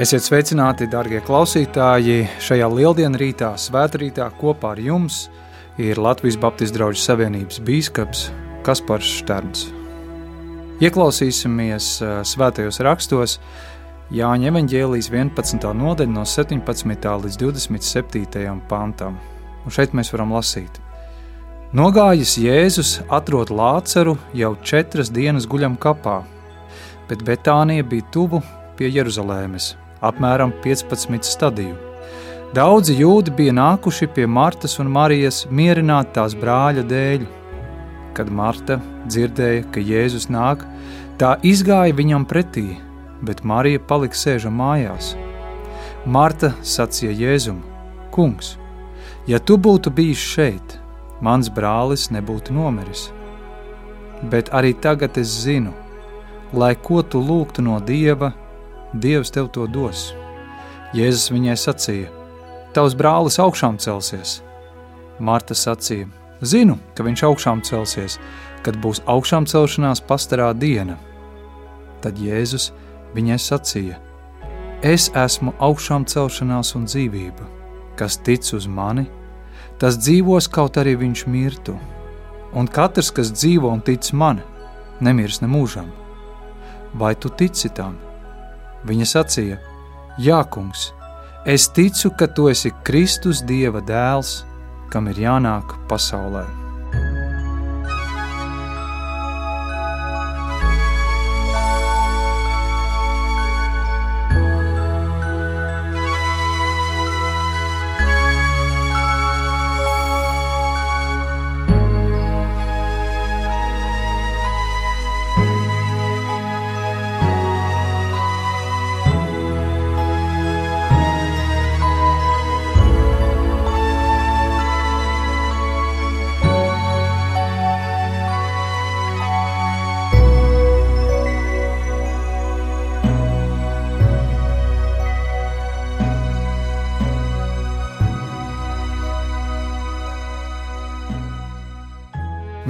Esiet sveicināti, darbie klausītāji! Šajā lieldienu rītā, svētkrītā kopā ar jums ir Latvijas Baptistu draugu savienības biskups Kaspars Šterns. Ieklausīsimies svētajos rakstos Jāņa evanģēlijas 11. nodaļa no 17. līdz 27. pantam. Un šeit mēs varam lasīt. Nogājis Jēzus atrod Lāceru jau četras dienas guļam kapā, bet Betānija bija tuvu pie Jeruzalēmes apmēram 15 stadiju. Daudzi jūdi bija nākuši pie Martas un Marijas mierināt tās brāļa dēļ. Kad Marta dzirdēja, ka Jēzus nāk, tā izgāja viņam pretī, bet Marija palika sēža mājās. Marta sacīja Jēzum: Kungs, ja tu būtu bijis šeit, mans brālis nebūtu nomiris. Bet arī tagad es zinu, lai ko tu lūgtu no Dieva, Dievs tev to dos. Jēzus viņai sacīja: Tavs brālis augšām celsies. Marta sacīja: Zinu, ka viņš augšām celsies, kad būs augšām celšanās pastarā diena. Tad Jēzus viņai sacīja: Es esmu augšām celšanās un dzīvība. Kas tic uz mani, tas dzīvos kaut arī viņš mirtu. Un katrs, kas dzīvo un tic man, nemirs ne mūžam. Vai tu tici tam? Viņa sacīja: Jā, kungs, es ticu, ka tu esi Kristus Dieva dēls, kam ir jānāk pasaulē.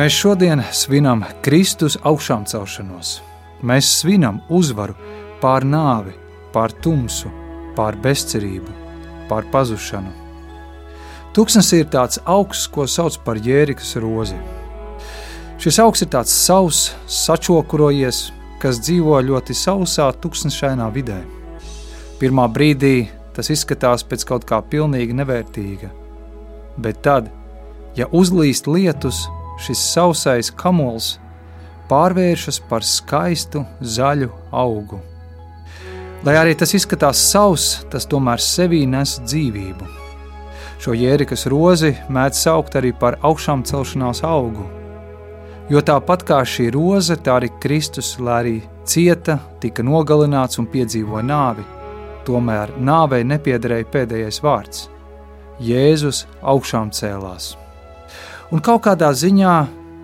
Mēs šodien svinam Kristus augšām celšanos. Mēs svinam uzvaru pār nāvi, pār tumsu, pār bezcerību, pār pazušanu. Tuksnes ir tāds augsts, ko sauc par jērikas rozi. Šis augsts ir tāds savs, sačokurojies, kas dzīvo ļoti sausā, tuksnešainā vidē. Pirmā brīdī tas izskatās pēc kaut kā pilnīgi nevērtīga, bet tad, ja uzlīst lietus, šis sausais kamols pārvēršas par skaistu zaļu augu. Lai arī tas izskatās savs, tas tomēr sevī nes dzīvību. Šo jērikas rozi mēdz saukt arī par augšām celšanās augu. Jo tāpat kā šī roze, tā arī Kristus, lai arī cieta, tika nogalināts un piedzīvoja nāvi, tomēr nāvei nepiederēja pēdējais vārds. Jēzus augšām cēlās. Un kaut kādā ziņā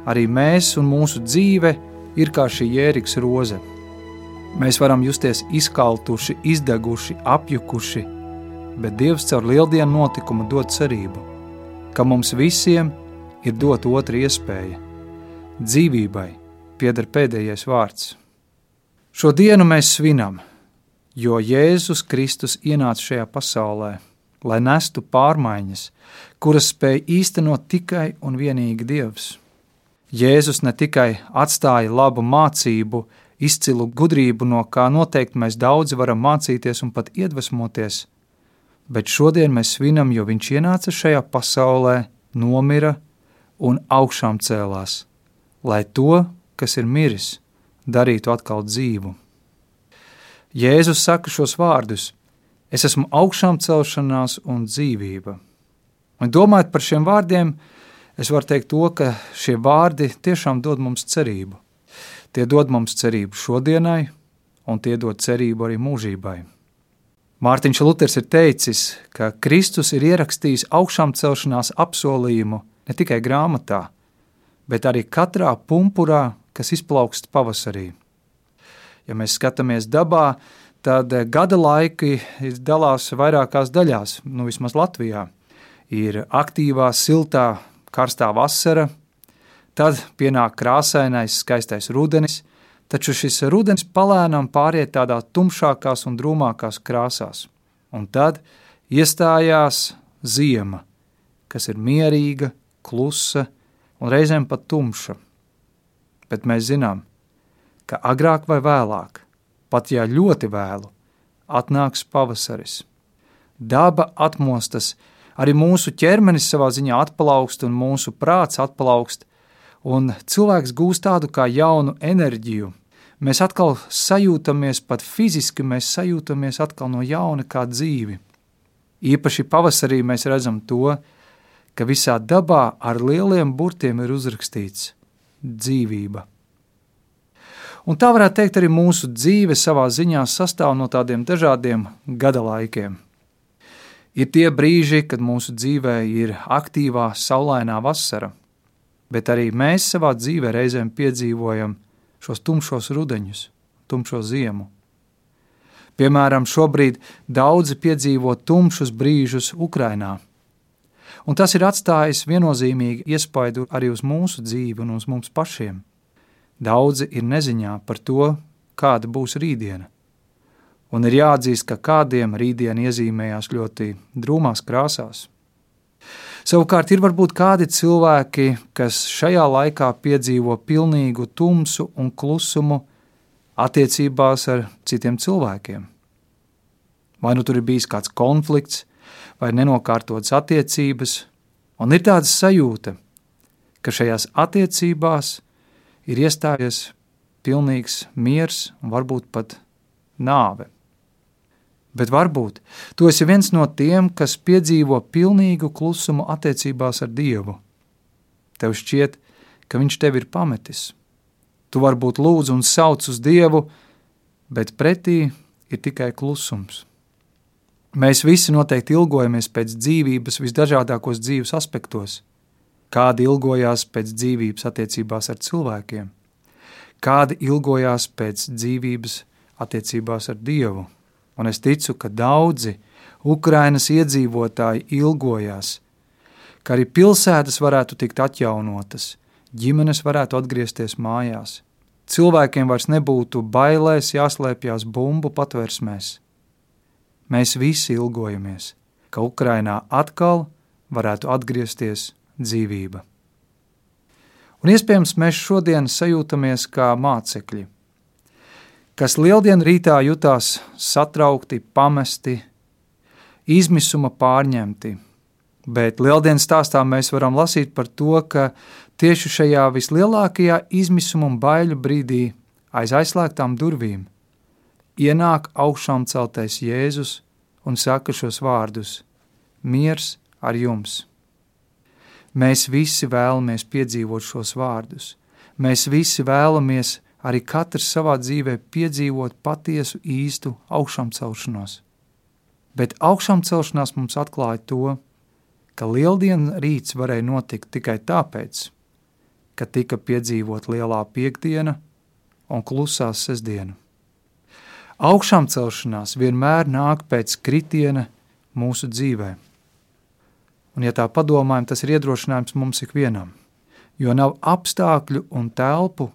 arī mēs un mūsu dzīve ir kā šī jēriks roze. Mēs varam justies izkaltuši, izdeguši, apjukuši, bet Dievs caur lieldienu notikumu dod cerību, ka mums visiem ir dot otra iespēja. Dzīvībai pieder pēdējais vārds. Šo dienu mēs svinam, jo Jēzus Kristus ienāca šajā pasaulē lai nestu pārmaiņas, kuras spēj īstenot tikai un vienīgi Dievs. Jēzus ne tikai atstāja labu mācību, izcilu gudrību, no kā noteikti mēs daudzi varam mācīties un pat iedvesmoties, bet šodien mēs svinam, jo viņš ienāca šajā pasaulē, nomira un augšām cēlās, lai to, kas ir miris, darītu atkal dzīvu. Jēzus saka šos vārdus: Es esmu augšām celšanās un dzīvība. Un domājot par šiem vārdiem, es varu teikt to, ka šie vārdi tiešām dod mums cerību. Tie dod mums cerību šodienai, un tie dod cerību arī mūžībai. Mārtiņš Luters ir teicis, ka Kristus ir ierakstījis augšām celšanās apsolījumu ne tikai grāmatā, bet arī katrā pumpurā, kas izplaukst pavasarī. Ja mēs skatāmies dabā, tad gada laiki dalās vairākās daļās, nu vismaz Latvijā. Ir aktīvā, siltā, karstā vasara, tad pienāk krāsainais, skaistais rudenis, taču šis rudens palēnām pāriet tādā tumšākās un drūmākās krāsās. Un tad iestājās ziema, kas ir mierīga, klusa un reizēm pat tumša. Bet mēs zinām, ka agrāk vai vēlāk, pat ja ļoti vēlu, atnāks pavasaris. Daba atmostas, arī mūsu ķermenis savā ziņā atplaukst un mūsu prāts atplaukst, un cilvēks gūst tādu kā jaunu enerģiju. Mēs atkal sajūtamies, pat fiziski mēs sajūtamies atkal no jauna kā dzīvi. Īpaši pavasarī mēs redzam to, ka visā dabā ar lieliem burtiem ir uzrakstīts dzīvība. Un tā varētu teikt, arī mūsu dzīve savā ziņā sastāv no tādiem dažādiem gada laikiem. Ir tie brīži, kad mūsu dzīvē ir aktīvā, saulainā vasara, bet arī mēs savā dzīvē reizēm piedzīvojam šos tumšos rudeņus, tumšo ziemu. Piemēram, šobrīd daudzi piedzīvo tumšus brīžus Ukrajinā. Un tas ir atstājis viennozīmīgi iespaidu arī uz mūsu dzīvi un uz mums pašiem. Daudzi ir neziņā par to, kāda būs rītdiena. Un ir jāatzīst, ka kādiem rītdiena iezīmējās ļoti drūmās krāsās. Savukārt ir varbūt kādi cilvēki, kas šajā laikā piedzīvo pilnīgu tumsu un klusumu attiecībās ar citiem cilvēkiem. Vai nu tur ir bijis kāds konflikts, vai nenokārtotas attiecības, un ir tāda sajūta, ka šajās attiecībās ir iestājies pilnīgs miers un varbūt pat nāve. Bet varbūt tu esi viens no tiem, kas piedzīvo pilnīgu klusumu attiecībās ar Dievu. Tev šķiet, ka Viņš tevi ir pametis. Tu varbūt lūdz un sauc uz Dievu, bet pretī ir tikai klusums. Mēs visi noteikti ilgojamies pēc dzīvības visdažādākos dzīves aspektos. Kādi ilgojās pēc dzīvības attiecībās ar cilvēkiem, kādi ilgojās pēc dzīvības attiecībās ar Dievu un es ticu, ka daudzi Ukrainas iedzīvotāji ilgojās, ka arī pilsētas varētu tikt atjaunotas, ģimenes varētu atgriezties mājās. Cilvēkiem vairs nebūtu bailēs jāslēpjas bumbu patversmēs. Mēs visi ilgojamies, ka Ukrainā atkal varētu atgriezties dzīvība. Un iespējams mēs šodien sajūtamies kā mācekļi – kas lieldienu rītā jutās satraukti, pamesti, izmisuma pārņemti. Bet lieldienas stāstā mēs varam lasīt par to, ka tieši šajā vislielākajā izmisuma un baiļu brīdī aiz aizslēgtām durvīm ienāk augšām celtais Jēzus un saka šos vārdus: Miers ar jums! Mēs visi vēlamies piedzīvot šos vārdus. Mēs visi vēlamies arī katrs savā dzīvē piedzīvot patiesu īstu augšām celšanos. Bet augšām celšanās mums atklāja to, ka lieldienu rīts varēja notikt tikai tāpēc, ka tika piedzīvot lielā piekdiena un klusā sestdiena. Augšām celšanās vienmēr nāk pēc kritiena mūsu dzīvē. Un, ja tā padomājam, tas ir iedrošinājums mums ikvienam, jo nav apstākļu un telpu,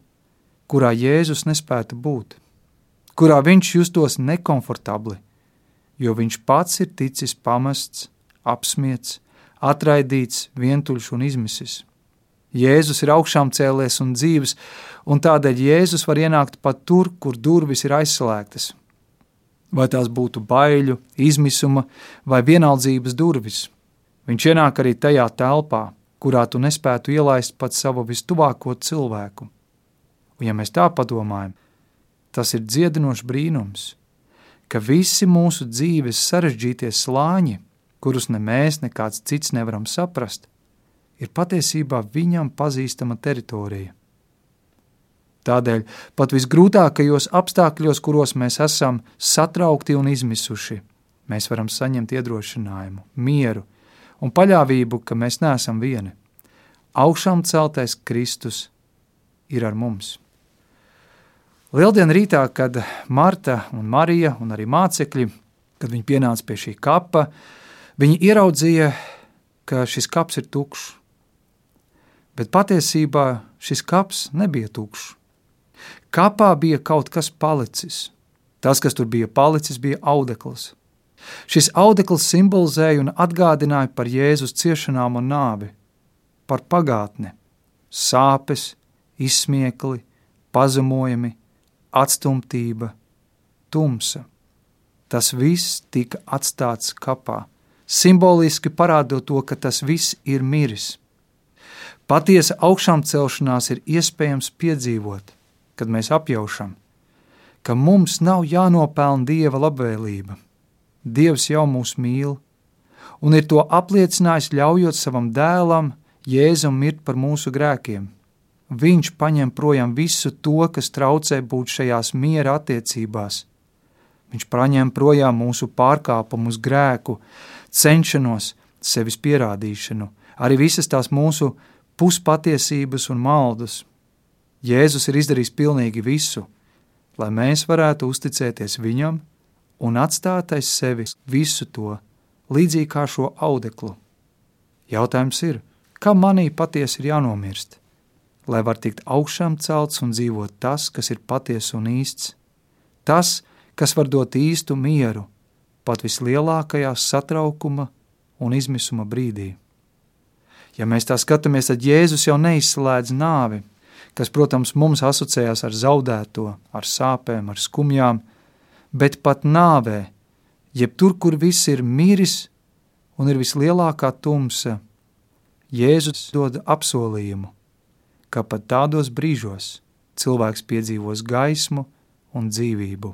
kurā Jēzus nespētu būt, kurā viņš justos nekomfortabli, jo viņš pats ir ticis pamests, apsmiets, atraidīts, vientuļš un izmisis. Jēzus ir augšām cēlies un dzīves, un tādēļ Jēzus var ienākt pat tur, kur durvis ir aizslēgtas. Vai tās būtu baiļu, izmisuma vai vienaldzības durvis, viņš ienāk arī tajā telpā, kurā tu nespētu ielaist pat savu vistuvāko cilvēku. Un ja mēs tā padomājam, tas ir dziedinošs brīnums, ka visi mūsu dzīves sarežģītie slāņi, kurus ne mēs, ne kāds cits nevaram saprast, ir patiesībā viņam pazīstama teritorija. Tādēļ pat visgrūtākajos apstākļos, kuros mēs esam satraukti un izmisuši, mēs varam saņemt iedrošinājumu, mieru un paļāvību, ka mēs neesam vieni. Augšām celtais Kristus ir ar mums. Lieldienu rītā, kad Marta un Marija un arī mācekļi, kad viņi pienāca pie šī kapa, viņi ieraudzīja, ka šis kaps ir tukšs. Bet patiesībā šis kaps nebija tukšs. Kapā bija kaut kas palicis. Tas, kas tur bija palicis, bija audekls. Šis audekls simbolizēja un atgādināja par Jēzus ciešanām un nāvi, par pagātni, sāpes, izsmiekli, pazemojumi, atstumtība, tumsa. Tas viss tika atstāts kapā, simboliski parādot to, ka tas viss ir miris. Patiesa augšām celšanās ir iespējams piedzīvot, kad mēs apjaušam, ka mums nav jānopelna Dieva labvēlība. Dievs jau mūs mīl, un ir to apliecinājis, ļaujot savam dēlam, Jēzum mirt par mūsu grēkiem. Viņš paņem projām visu to, kas traucē būt šajās miera attiecībās. Viņš paņem projām mūsu pārkāpumus, grēku, cenšanos, sevis pierādīšanu, arī visas tās mūsu puspatiesības un maldas. Jēzus ir izdarījis pilnīgi visu, lai mēs varētu uzticēties viņam un atstāt aiz sevis visu to, līdzīgi kā šo audeklu. Jautājums ir, kā manī patiesi ir jānomirst, lai var tikt augšām celts un dzīvot tas, kas ir patiesa un īsts, tas, kas var dot īstu mieru pat vislielākajā satraukuma un izmisuma brīdī. Ja mēs tā skatāmies, tad Jēzus jau neizslēdz nāvi, kas, protams, mums asociējās ar zaudēto, ar sāpēm, ar skumjām, bet pat nāvē, jeb tur, kur viss ir miris un ir vislielākā tumsa, Jēzus dod apsolījumu, ka pat tādos brīžos cilvēks piedzīvos gaismu un dzīvību.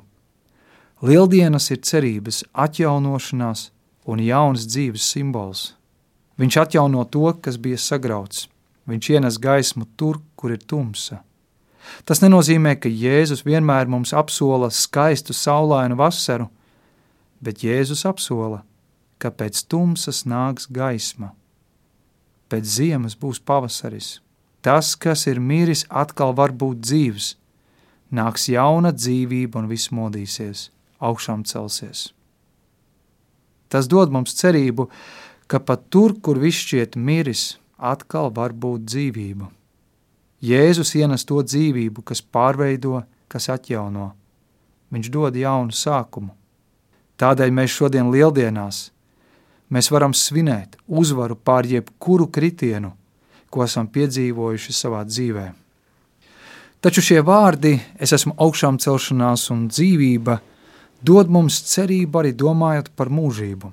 Lieldienas ir cerības atjaunošanās un jaunas dzīves simbols. Viņš atjauno to, kas bija sagrauts. Viņš ienes gaismu tur, kur ir tumsa. Tas nenozīmē, ka Jēzus vienmēr mums apsola skaistu saulainu vasaru, bet Jēzus apsola, ka pēc tumsas nāks gaisma. Pēc ziemas būs pavasaris. Tas, kas ir miris, atkal var būt dzīves. Nāks jauna dzīvība un viss modīsies, augšām celsies. Tas dod mums cerību, ka pat tur, kur viss šķiet miris, atkal var būt dzīvība. Jēzus ienes to dzīvību, kas pārveido, kas atjauno. Viņš dod jaunu sākumu. Tādēļ mēs šodien lieldienās mēs varam svinēt uzvaru pār jebkuru kritienu, ko esam piedzīvojuši savā dzīvē. Taču šie vārdi, es esmu augšām celšanās un dzīvība, dod mums cerību arī domājot par mūžību.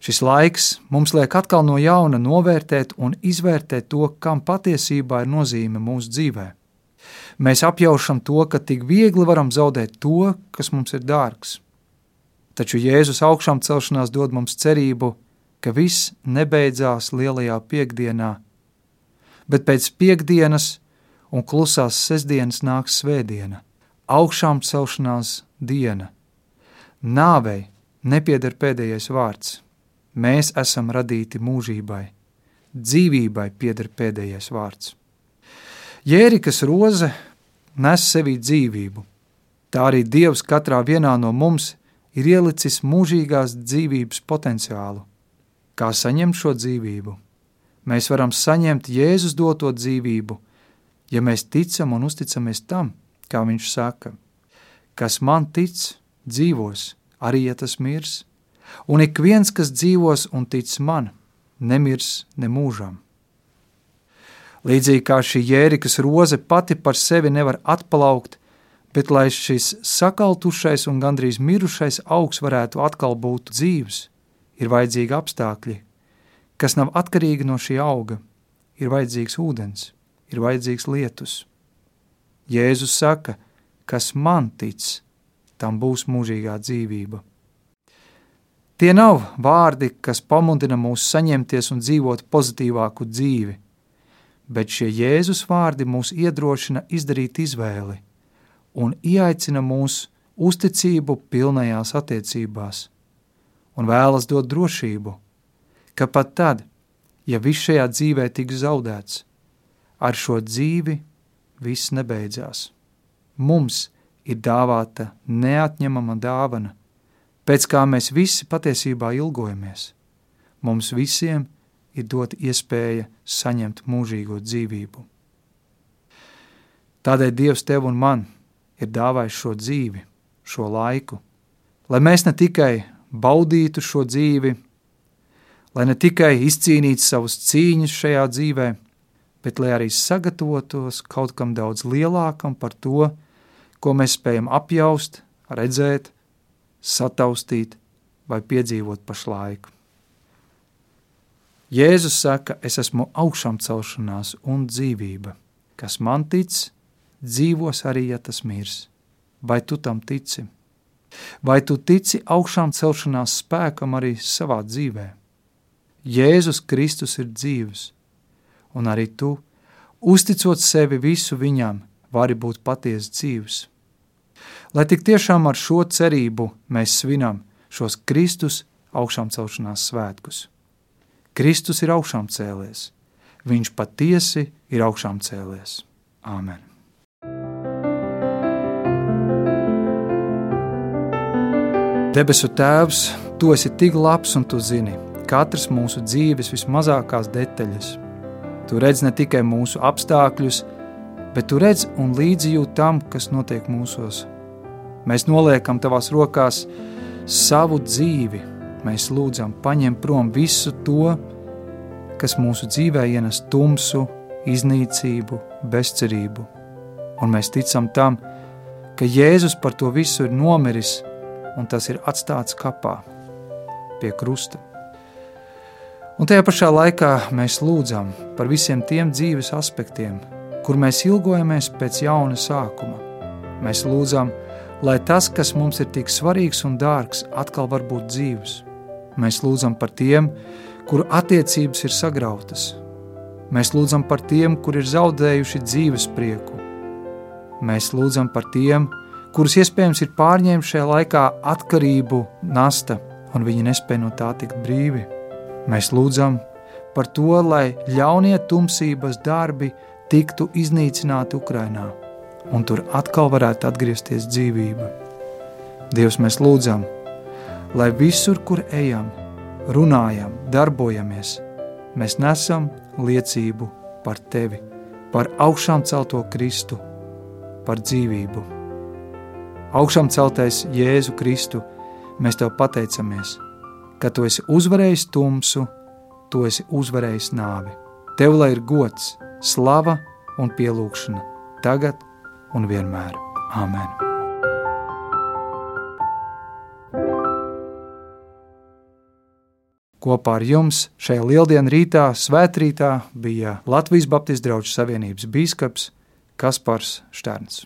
Šis laiks mums liek atkal no jauna novērtēt un izvērtēt to, kam patiesībā ir nozīme mūsu dzīvē. Mēs apjaušam to, ka tik viegli varam zaudēt to, kas mums ir dārgs. Taču Jēzus augšām celšanās dod mums cerību, ka viss nebeidzās lielajā piekdienā, bet pēc piekdienas un klusās sestdienas nāks svētdiena, augšām celšanās diena. Nāvei nepieder pēdējais vārds Mēs esam radīti mūžībai, dzīvībai pieder pēdējais vārds. Jērikas roze nes sevī dzīvību. Tā arī Dievs katrā vienā no mums ir ielicis mūžīgās dzīvības potenciālu. Kā saņemt šo dzīvību? Mēs varam saņemt Jēzus doto dzīvību, ja mēs ticam un uzticamies tam, kā viņš saka, kas man tic, dzīvos, arī ja tas mirs. Un ik viens, kas dzīvos un tic man, nemirs ne mūžam. Līdzīgi kā šī jērikas roze pati par sevi nevar atpalaukt, bet lai šis sakaltušais un gandrīz mirušais augs varētu atkal būt dzīves, ir vajadzīgi apstākļi, kas nav atkarīgi no šī auga. Ir vajadzīgs ūdens, ir vajadzīgs lietus. Jēzus saka, kas man tic, tam būs mūžīgā dzīvība. Tie nav vārdi, kas pamudina mūs saņemties un dzīvot pozitīvāku dzīvi, bet šie Jēzus vārdi mūs iedrošina izdarīt izvēli un ieaicina mūs uzticību pilnajās attiecībās un vēlas dot drošību, ka pat tad, ja viss šajā dzīvē tiks zaudēts, ar šo dzīvi viss nebeidzās. Mums ir dāvāta neatņemama dāvana – pēc kā mēs visi patiesībā ilgojamies. Mums visiem ir dot iespēja saņemt mūžīgo dzīvību. Tādēļ Dievs tev un man ir dāvājis šo dzīvi, šo laiku, lai mēs ne tikai baudītu šo dzīvi, lai ne tikai izcīnītu savus cīņas šajā dzīvē, bet lai arī sagatavotos kaut kam daudz lielākam par to, ko mēs spējam apjaust, redzēt, sataustīt vai piedzīvot pašlaik. Jēzus saka, es esmu augšām celšanās un dzīvība. Kas man tic, dzīvos arī, ja tas mirs. Vai tu tam tici? Vai tu tici augšām celšanās spēkam arī savā dzīvē? Jēzus Kristus ir dzīvs, un arī tu, uzticot sevi visu viņam, vari būt patiesi dzīvs. Lai tik tiešām ar šo cerību mēs svinam šos Kristus augšām celšanās svētkus. Kristus ir augšām cēlies, viņš patiesi ir augšām cēlies. Āmen! Debesu Tēvs, Tu esi tik labs un Tu zini katras mūsu dzīves vismazākās detaļas. Tu redz ne tikai mūsu apstākļus, bet Tu redz un līdzjūt tam, kas notiek mūsos. Mēs noliekam Tavās rokās savu dzīvi, mēs lūdzam paņem prom visu to, kas mūsu dzīvē ienes tumsu, iznīcību, bezcerību. Un mēs ticam tam, ka Jēzus par to visu ir nomiris un tas ir atstāts kapā pie krusta. Un tajā pašā laikā mēs lūdzam par visiem tiem dzīves aspektiem, kur mēs ilgojamies pēc jauna sākuma. Mēs lūdzam, lai tas, kas mums ir tik svarīgs un dārgs, atkal var būt dzīves. Mēs lūdzam par tiem, kuru attiecības ir sagrautas. Mēs lūdzam par tiem, kur ir zaudējuši dzīves prieku. Mēs lūdzam par tiem, kurus iespējams ir pārņēmuši šajā laikā atkarību nasta, un viņi nespēja no tā tikt brīvi. Mēs lūdzam par to, lai ļaunie tumsības darbi tiktu iznīcināti Ukrainā, un tur atkal varētu atgriezties dzīvība. Dievs, mēs lūdzam, lai visur, kur ejam, runājam, darbojamies, mēs nesam liecību par tevi, par augšām celto Kristu, par dzīvību augšām celtais Jēzu Kristu, mēs tev pateicamies, ka tu esi uzvarējis tumsu, tu esi uzvarējis nāvi. Tev lai ir gods, slava un pielūgšana tagad un vienmēr. Āmen! Kopā ar jums šajā lieldienu rītā, svētrītā, bija Latvijas Baptistu draugu savienības bīskaps Kaspars Šterns.